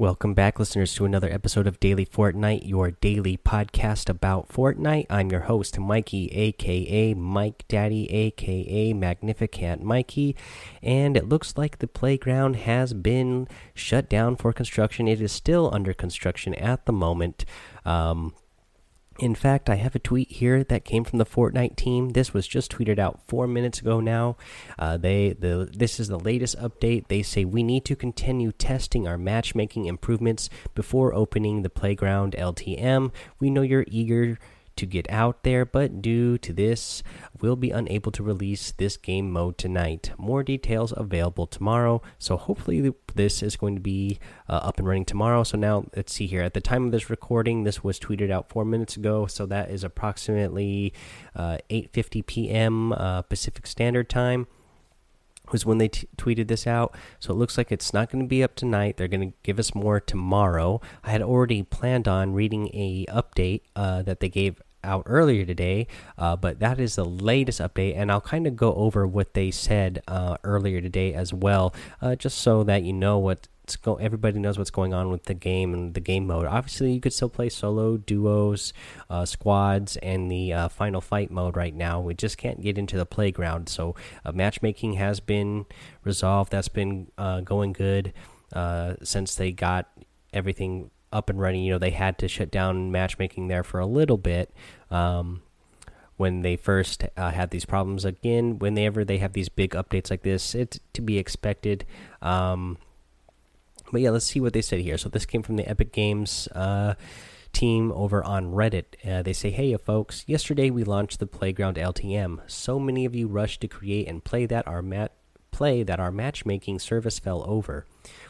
Welcome back, listeners, to another episode of Daily Fortnite, your daily podcast about Fortnite. I'm your host, Mikey, aka Mike Daddy, aka Magnificent Mikey, and it looks like the playground has been shut down for construction. It is still under construction at the moment. Um, in fact, I have a tweet here that came from the Fortnite team. This was just tweeted out four minutes ago. Now, uh, they the this is the latest update. They say we need to continue testing our matchmaking improvements before opening the playground LTM. We know you're eager to get out there, but due to this, we'll be unable to release this game mode tonight. More details available tomorrow. So hopefully this is going to be uh, up and running tomorrow. So now let's see here. At the time of this recording, this was tweeted out four minutes ago. So that is approximately 8:50 uh, p.m. Uh, Pacific Standard Time was when they tweeted this out. So it looks like it's not going to be up tonight. They're going to give us more tomorrow. I had already planned on reading a update uh, that they gave out earlier today, uh, but that is the latest update, and I'll kind of go over what they said uh, earlier today as well, uh, just so that you know what go everybody knows what's going on with the game and the game mode. Obviously, you could still play solo, duos, uh, squads, and the uh, final fight mode right now. We just can't get into the playground. So matchmaking has been resolved. That's been going good since they got everything up and running. You know, they had to shut down matchmaking there for a little bit. Um, when they first uh, had these problems again whenever they have these big updates like this it's to be expected um, but yeah let's see what they said here so this came from the epic games uh, team over on reddit uh, they say hey folks yesterday we launched the playground ltm so many of you rushed to create and play that our mat play that our matchmaking service fell over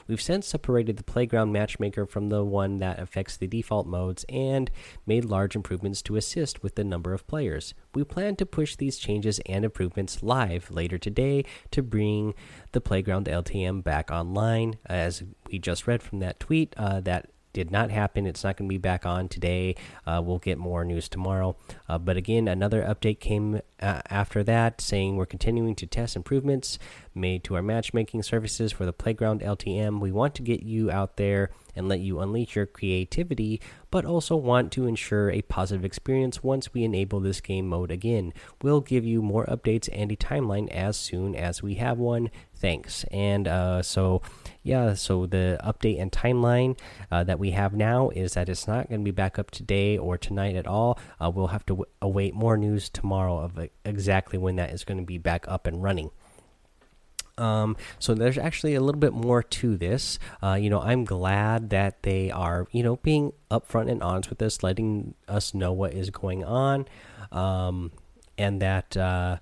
We've since separated the playground matchmaker from the one that affects the default modes and made large improvements to assist with the number of players. We plan to push these changes and improvements live later today to bring the playground LTM back online. As we just read from that tweet, uh, that did not happen. It's not going to be back on today. Uh, we'll get more news tomorrow. Uh, but again, another update came uh, after that saying we're continuing to test improvements made to our matchmaking services for the Playground LTM. We want to get you out there and let you unleash your creativity, but also want to ensure a positive experience once we enable this game mode again. We'll give you more updates and a timeline as soon as we have one. Thanks. And uh, so, yeah, so the update and timeline uh, that we have now is that it's not going to be back up today or tonight at all. Uh, we'll have to await more news tomorrow of exactly when that is going to be back up and running. Um, so there's actually a little bit more to this. Uh, you know, I'm glad that they are, you know, being upfront and honest with us, letting us know what is going on, um, and that uh,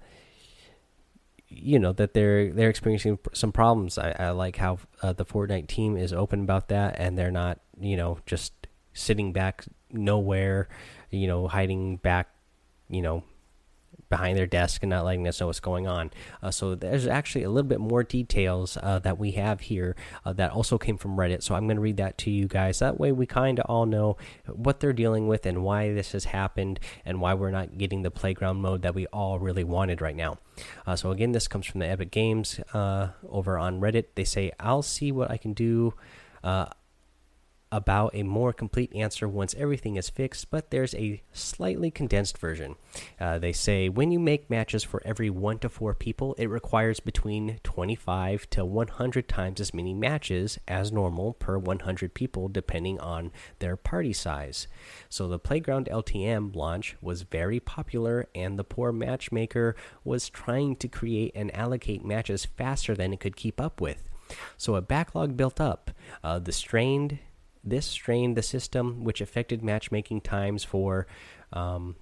you know that they're they're experiencing some problems. I, I like how uh, the Fortnite team is open about that, and they're not, you know, just sitting back nowhere, you know, hiding back, you know, behind their desk and not letting us know what's going on. Uh, so there's actually a little bit more details uh, that we have here uh, that also came from Reddit. So I'm going to read that to you guys. That way we kind of all know what they're dealing with and why this has happened and why we're not getting the playground mode that we all really wanted right now. Uh, so again, this comes from the Epic Games uh, over on Reddit. They say, "I'll see what I can do." About a more complete answer once everything is fixed, but there's a slightly condensed version. Uh, they say when you make matches for every 1 to 4 people, it requires between 25 to 100 times as many matches as normal per 100 people, depending on their party size. So the Playground LTM launch was very popular, and the poor matchmaker was trying to create and allocate matches faster than it could keep up with. So a backlog built up. Uh, the strained this strained the system, which affected matchmaking times for um,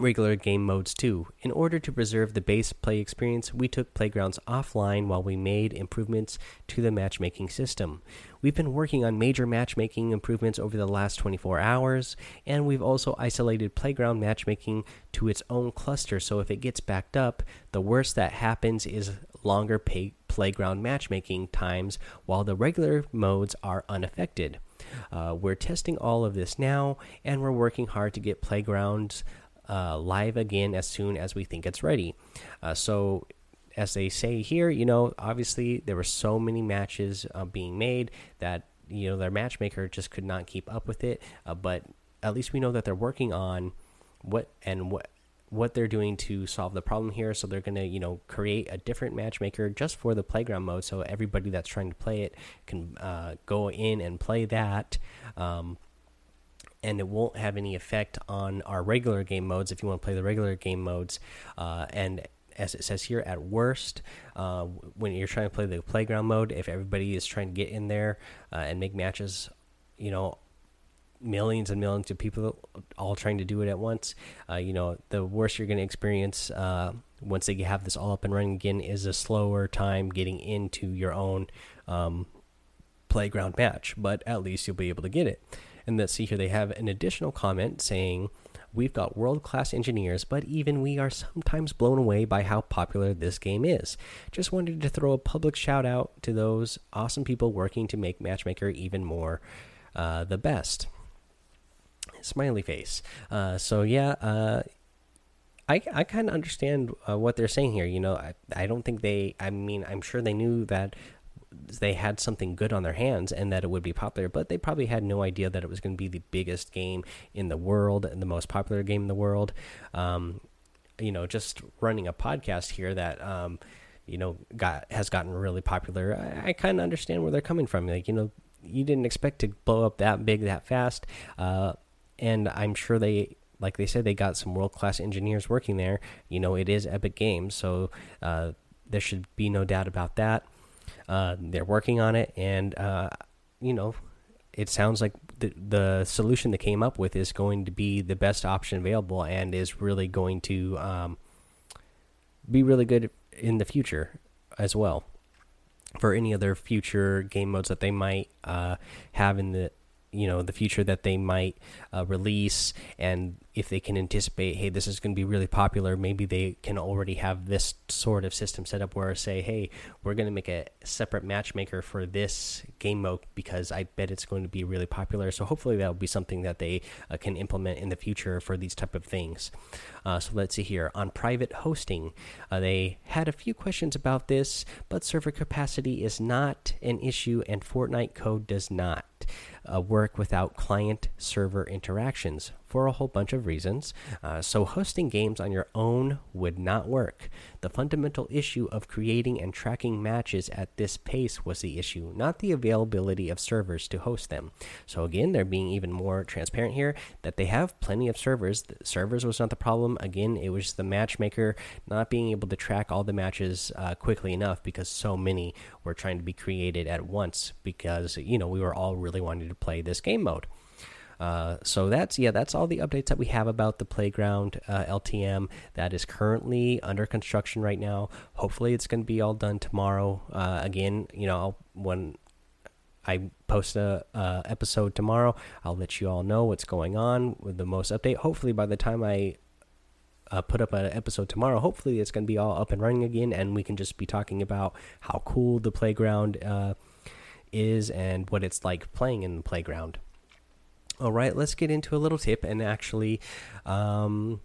regular game modes too. In order to preserve the base play experience, we took Playgrounds offline while we made improvements to the matchmaking system. We've been working on major matchmaking improvements over the last 24 hours, and we've also isolated Playground matchmaking to its own cluster, so if it gets backed up, the worst that happens is longer pay playground matchmaking times while the regular modes are unaffected. Uh, we're testing all of this now, and we're working hard to get playgrounds uh, live again as soon as we think it's ready. Uh, so, as they say here, you know, obviously there were so many matches uh, being made that you know their matchmaker just could not keep up with it. Uh, but at least we know that they're working on what and what what they're doing to solve the problem here. So they're going to, you know, create a different matchmaker just for the playground mode, so everybody that's trying to play it can uh, go in and play that. Um, and it won't have any effect on our regular game modes if you want to play the regular game modes. Uh, and as it says here, at worst, uh, when you're trying to play the playground mode, if everybody is trying to get in there uh, and make matches, you know, millions and millions of people all trying to do it at once, uh, you know, the worst you're going to experience uh, once they have this all up and running again is a slower time getting into your own um, playground match. But at least you'll be able to get it. And let's see here, they have an additional comment saying, We've got world class engineers, but even we are sometimes blown away by how popular this game is. Just wanted to throw a public shout out to those awesome people working to make Matchmaker even more uh, the best. Smiley face. Uh, so, yeah, uh, I, I kind of understand uh, what they're saying here. You know, I, I don't think they, I mean, I'm sure they knew that they had something good on their hands and that it would be popular, but they probably had no idea that it was going to be the biggest game in the world and the most popular game in the world. Um, you know, just running a podcast here that, um, you know, got has gotten really popular. I, I kind of understand where they're coming from. Like, you know, you didn't expect to blow up that big that fast, uh, and I'm sure they like they said they got some world class engineers working there. You know, it is Epic Games, so uh, there should be no doubt about that. Uh, they're working on it, and uh, you know, it sounds like the the solution they came up with is going to be the best option available, and is really going to um, be really good in the future as well for any other future game modes that they might uh, have in the you know the future that they might uh, release and if they can anticipate hey this is going to be really popular maybe they can already have this sort of system set up where say hey we're going to make a separate matchmaker for this game mode because i bet it's going to be really popular. So hopefully that will be something that they uh, can implement in the future for these type of things. Uh, so let's see here. On private hosting uh, they had a few questions about this but server capacity is not an issue and fortnite code does not uh, work without client server interactions for a whole bunch of reasons. Uh, so, hosting games on your own would not work. The fundamental issue of creating and tracking matches at this pace was the issue, not the availability of servers to host them. So, again, they're being even more transparent here that they have plenty of servers. The servers was not the problem. Again, it was the matchmaker not being able to track all the matches uh, quickly enough because so many were trying to be created at once because, you know, we were all really wanting to play this game mode. Uh, so that's yeah, that's all the updates that we have about the playground uh, LTM that is currently under construction right now. Hopefully, it's going to be all done tomorrow. Uh, again, you know, when I post a episode tomorrow, I'll let you all know what's going on with the most update. Hopefully, by the time I uh, put up an episode tomorrow. Hopefully, it's going to be all up and running again, and we can just be talking about how cool the playground uh, is and what it's like playing in the playground. All right, let's get into a little tip. And actually, um,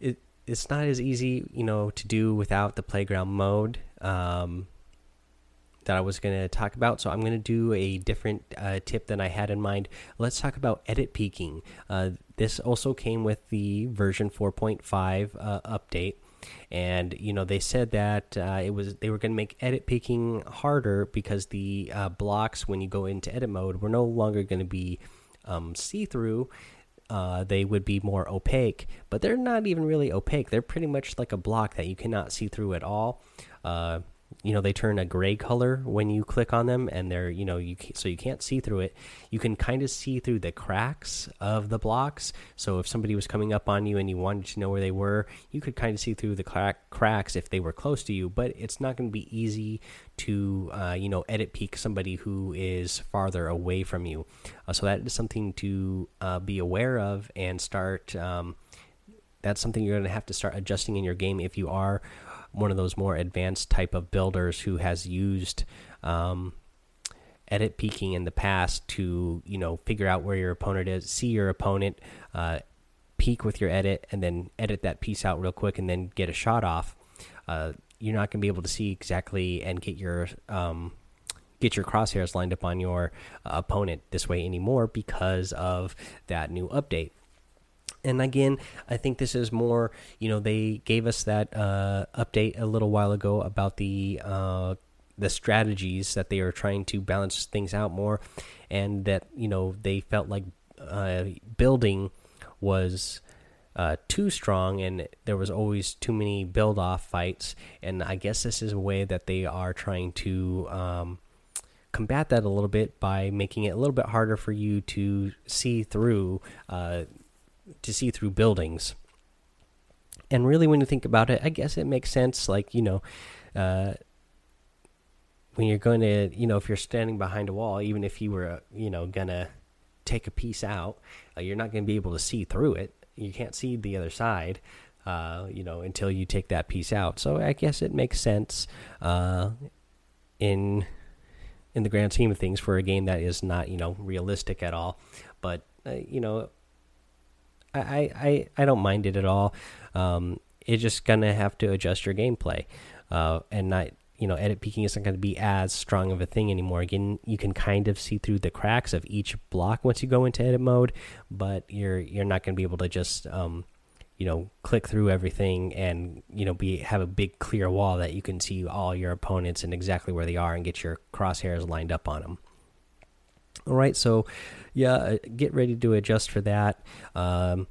it it's not as easy, you know, to do without the playground mode um, that I was going to talk about. So I'm going to do a different uh, tip than I had in mind. Let's talk about edit peeking. Uh, this also came with the version 4.5 uh, update and you know they said that uh, it was they were going to make edit peeking harder because the uh, blocks when you go into edit mode were no longer going to be um, see through. Uh, they would be more opaque, but they're not even really opaque. They're pretty much like a block that you cannot see through at all. You know they turn a gray color when you click on them and they're you know you so you can't see through it. You can kind of see through the cracks of the blocks. So if somebody was coming up on you and you wanted to know where they were you could kind of see through the crack, cracks if they were close to you but it's not going to be easy to uh, you know edit peek somebody who is farther away from you. Uh, so that is something to uh, be aware of and start um, that's something you're going to have to start adjusting in your game if you are one of those more advanced type of builders who has used um, edit peeking in the past to you know figure out where your opponent is, see your opponent, uh, peek with your edit, and then edit that piece out real quick, and then get a shot off. Uh, you're not going to be able to see exactly and get your um, get your crosshairs lined up on your uh, opponent this way anymore because of that new update. And again, I think this is more, you know, they gave us that uh, update a little while ago about the uh, the strategies that they are trying to balance things out more, and that you know they felt like uh, building was uh, too strong and there was always too many build off fights. And I guess this is a way that they are trying to um, combat that a little bit by making it a little bit harder for you to see through uh, to see through buildings. And really, when you think about it, I guess it makes sense. Like you know, uh, when you're going to, you know, if you're standing behind a wall, even if you were, you know, gonna take a piece out, uh, you're not to be able to see through it. You can't see the other side, uh, you know, until you take that piece out. So I guess it makes sense uh, in in the grand scheme of things for a game that is not, you know, realistic at all. But uh, you know, I, I I don't mind it at all. Um, it's just gonna have to adjust your gameplay, uh, and not you know edit peeking isn't going to be as strong of a thing anymore again you can kind of see through the cracks of each block once you go into edit mode but you're you're not going to be able to just um you know click through everything and you know be have a big clear wall that you can see all your opponents and exactly where they are and get your crosshairs lined up on them all right so yeah uh, get ready to adjust for that um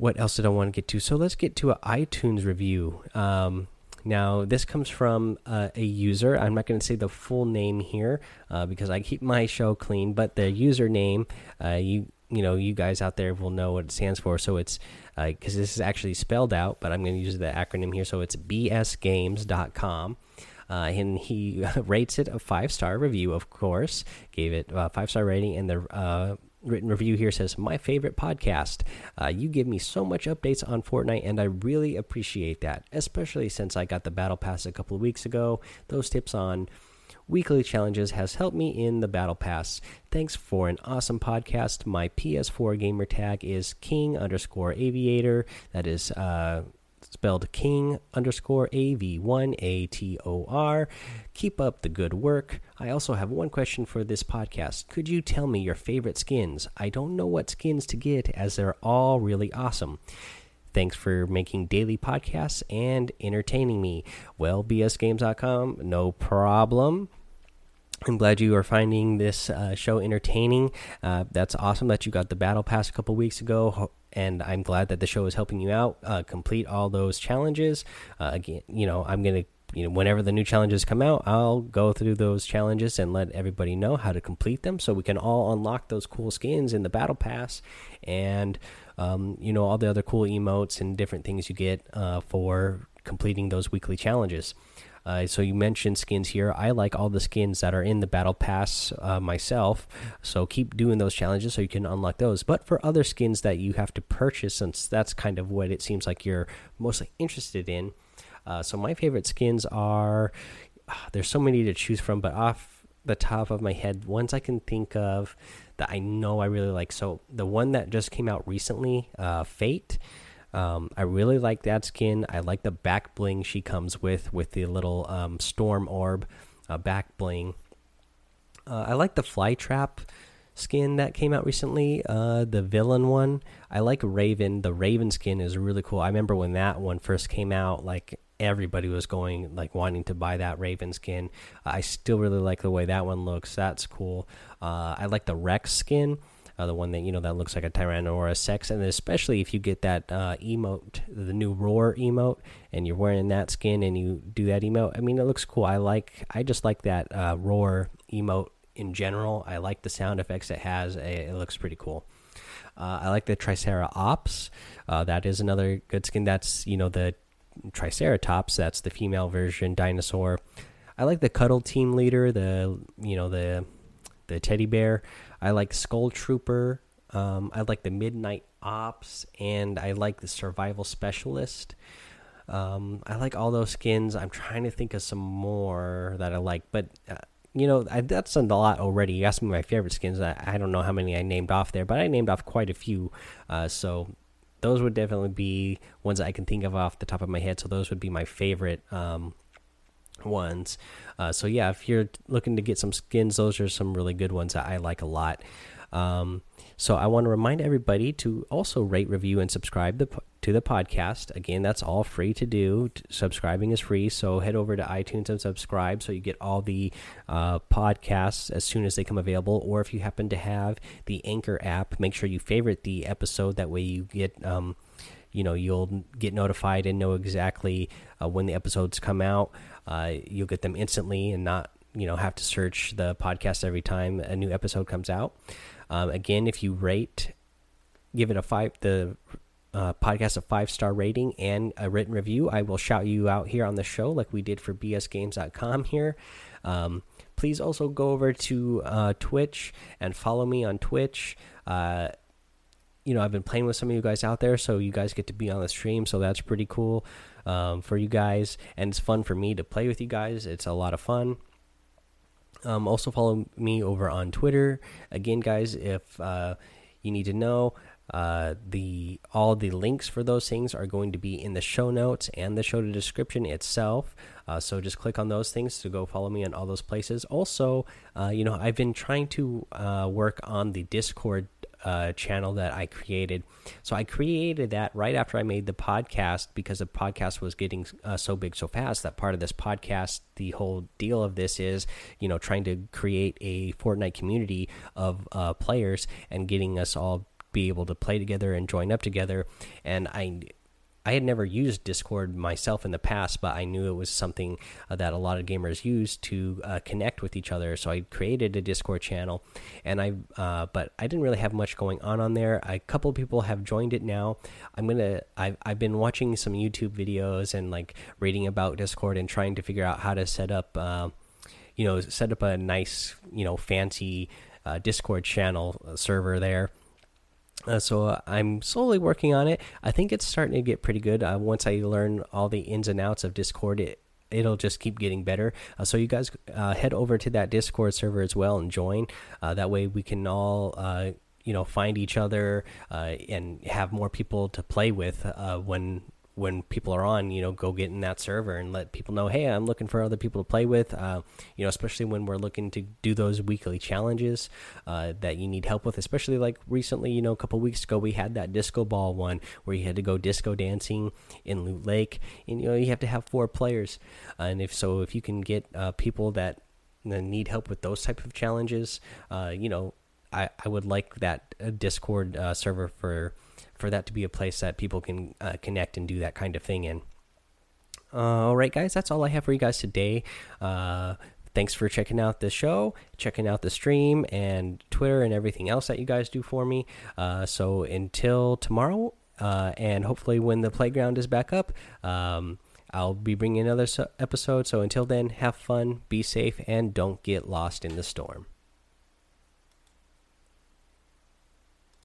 what else did I want to get to? So let's get to an iTunes review. Um, now, this comes from uh, a user. I'm not going to say the full name here uh, because I keep my show clean, but the username, uh, you you know, you guys out there will know what it stands for. So it's because uh, this is actually spelled out, but I'm going to use the acronym here. So it's bsgames.com. Uh, and he rates it a five star review, of course, gave it a five star rating, and the uh, written review here says my favorite podcast. Uh, you give me so much updates on fortnite and i really appreciate that especially since i got the battle pass a couple of weeks ago. Those tips on weekly challenges has helped me in the battle pass. Thanks for an awesome podcast. My ps4 gamer tag is king underscore aviator. That is uh spelled king underscore av1ator keep up the good work i also have one question for this podcast could you tell me your favorite skins i don't know what skins to get as they're all really awesome Thanks for making daily podcasts and entertaining me. Well, bsgames.com, no problem. I'm glad you are finding this uh, show entertaining. Uh, that's awesome that you got the battle pass a couple weeks ago and I'm glad that the show is helping you out uh, complete all those challenges. Uh, again, you know, I'm gonna you know whenever the new challenges come out, I'll go through those challenges and let everybody know how to complete them, so we can all unlock those cool skins in the battle pass, and um, you know all the other cool emotes and different things you get uh, for completing those weekly challenges. Uh, so you mentioned skins here. I like all the skins that are in the battle pass uh, myself. So keep doing those challenges so you can unlock those. But for other skins that you have to purchase, since that's kind of what it seems like you're mostly interested in. Uh, so my favorite skins are there's so many to choose from, but off the top of my head, ones I can think of that I know I really like. So the one that just came out recently, uh, Fate. Um, I really like that skin. I like the back bling she comes with, with the little um, storm orb uh, back bling. Uh, I like the fly trap skin that came out recently, uh, the villain one. I like Raven. The Raven skin is really cool. I remember when that one first came out, like everybody was going like wanting to buy that Raven skin. I still really like the way that one looks. That's cool. Uh, I like the Rex skin uh, the one that you know that looks like a Tyrannosaurus Rex, and especially if you get that uh, emote, the new Roar emote, and you're wearing that skin and you do that emote. I mean, it looks cool. I like, I just like that uh, Roar emote in general. I like the sound effects it has. It, looks pretty cool. Uh, I like the Tricera Ops. Uh, that is another good skin. That's you know the Tricera Ops. That's the female version dinosaur. I like the Cuddle Team Leader. The you know the the teddy bear. I like Skull Trooper. Um, I like the Midnight Ops, and I like the Survival Specialist. Um, I like all those skins. I'm trying to think of some more that I like, but uh, you know I, that's a lot already. You asked me my favorite skins. I, I, don't know how many I named off there, but I named off quite a few. Uh, so those would definitely be ones I can think of off the top of my head. So those would be my favorite um, ones. Uh, so yeah, if you're looking to get some skins, those are some really good ones that I like a lot. Um, so I want to remind everybody to also rate, review, and subscribe the, to the podcast. Again, that's all free to do. Subscribing is free, so head over to iTunes and subscribe so you get all the uh, podcasts as soon as they come available. Or if you happen to have the Anchor app, make sure you favorite the episode. That way, you get um, you know you'll get notified and know exactly uh, when the episodes come out. Uh, you'll get them instantly and not you know have to search the podcast every time a new episode comes out. Um, again, if you rate, give it a five the uh, podcast a five star rating and a written review, I will shout you out here on the show like we did for bsgames.com here. Um, please also go over to uh, Twitch and follow me on Twitch. Uh, you know, I've been playing with some of you guys out there, so you guys get to be on the stream, so that's pretty cool um, for you guys, and it's fun for me to play with you guys. It's a lot of fun. Um, also follow me over on Twitter. Again, guys, if uh, you need to know, uh, the all the links for those things are going to be in the show notes and the show description itself. Uh, so just click on those things to go follow me in all those places. Also, uh, you know, I've been trying to uh, work on the Discord uh, channel that I created. So I created that right after I made the podcast because the podcast was getting uh, so big so fast. That part of this podcast, the whole deal of this is, you know, trying to create a Fortnite community of uh, players and getting us all be able to play together and join up together. And I I had never used Discord myself in the past, but I knew it was something uh, that a lot of gamers use to uh, connect with each other. So I created a Discord channel, and I, uh, but I didn't really have much going on on there. A couple people have joined it now. I'm gonna, I've, I've been watching some YouTube videos and like reading about Discord and trying to figure out how to set up, uh, you know, set up a nice, you know, fancy uh, Discord channel uh, server there uh, so uh, I'm slowly working on it. I think it's starting to get pretty good. Uh, once I learn all the ins and outs of Discord, it it'll just keep getting better. Uh, so you guys uh, head over to that Discord server as well and join. That way we can all you know find each other and have more people to play with when when people are on, you know, go get in that server and let people know, hey, I'm looking for other people to play with. Uh, you know, especially when we're looking to do those weekly challenges uh, that you need help with. Especially like recently, you know, a couple weeks ago, we had that disco ball one where you had to go disco dancing in Loot Lake, and you know, you have to have four players. Uh, and if so, if you can get uh, people that need help with those type of challenges, uh, you know, I I would like that uh, Discord server for for that to be a place that people can uh, connect and do that kind of thing in. Uh, all right, guys, that's all I have for you guys today. Uh, thanks for checking out the show, checking out the stream, and Twitter and everything else that you guys do for me. Uh, so until tomorrow, uh, and hopefully when the playground is back up, um, I'll be bringing another episode. So until then, have fun, be safe, and don't get lost in the storm.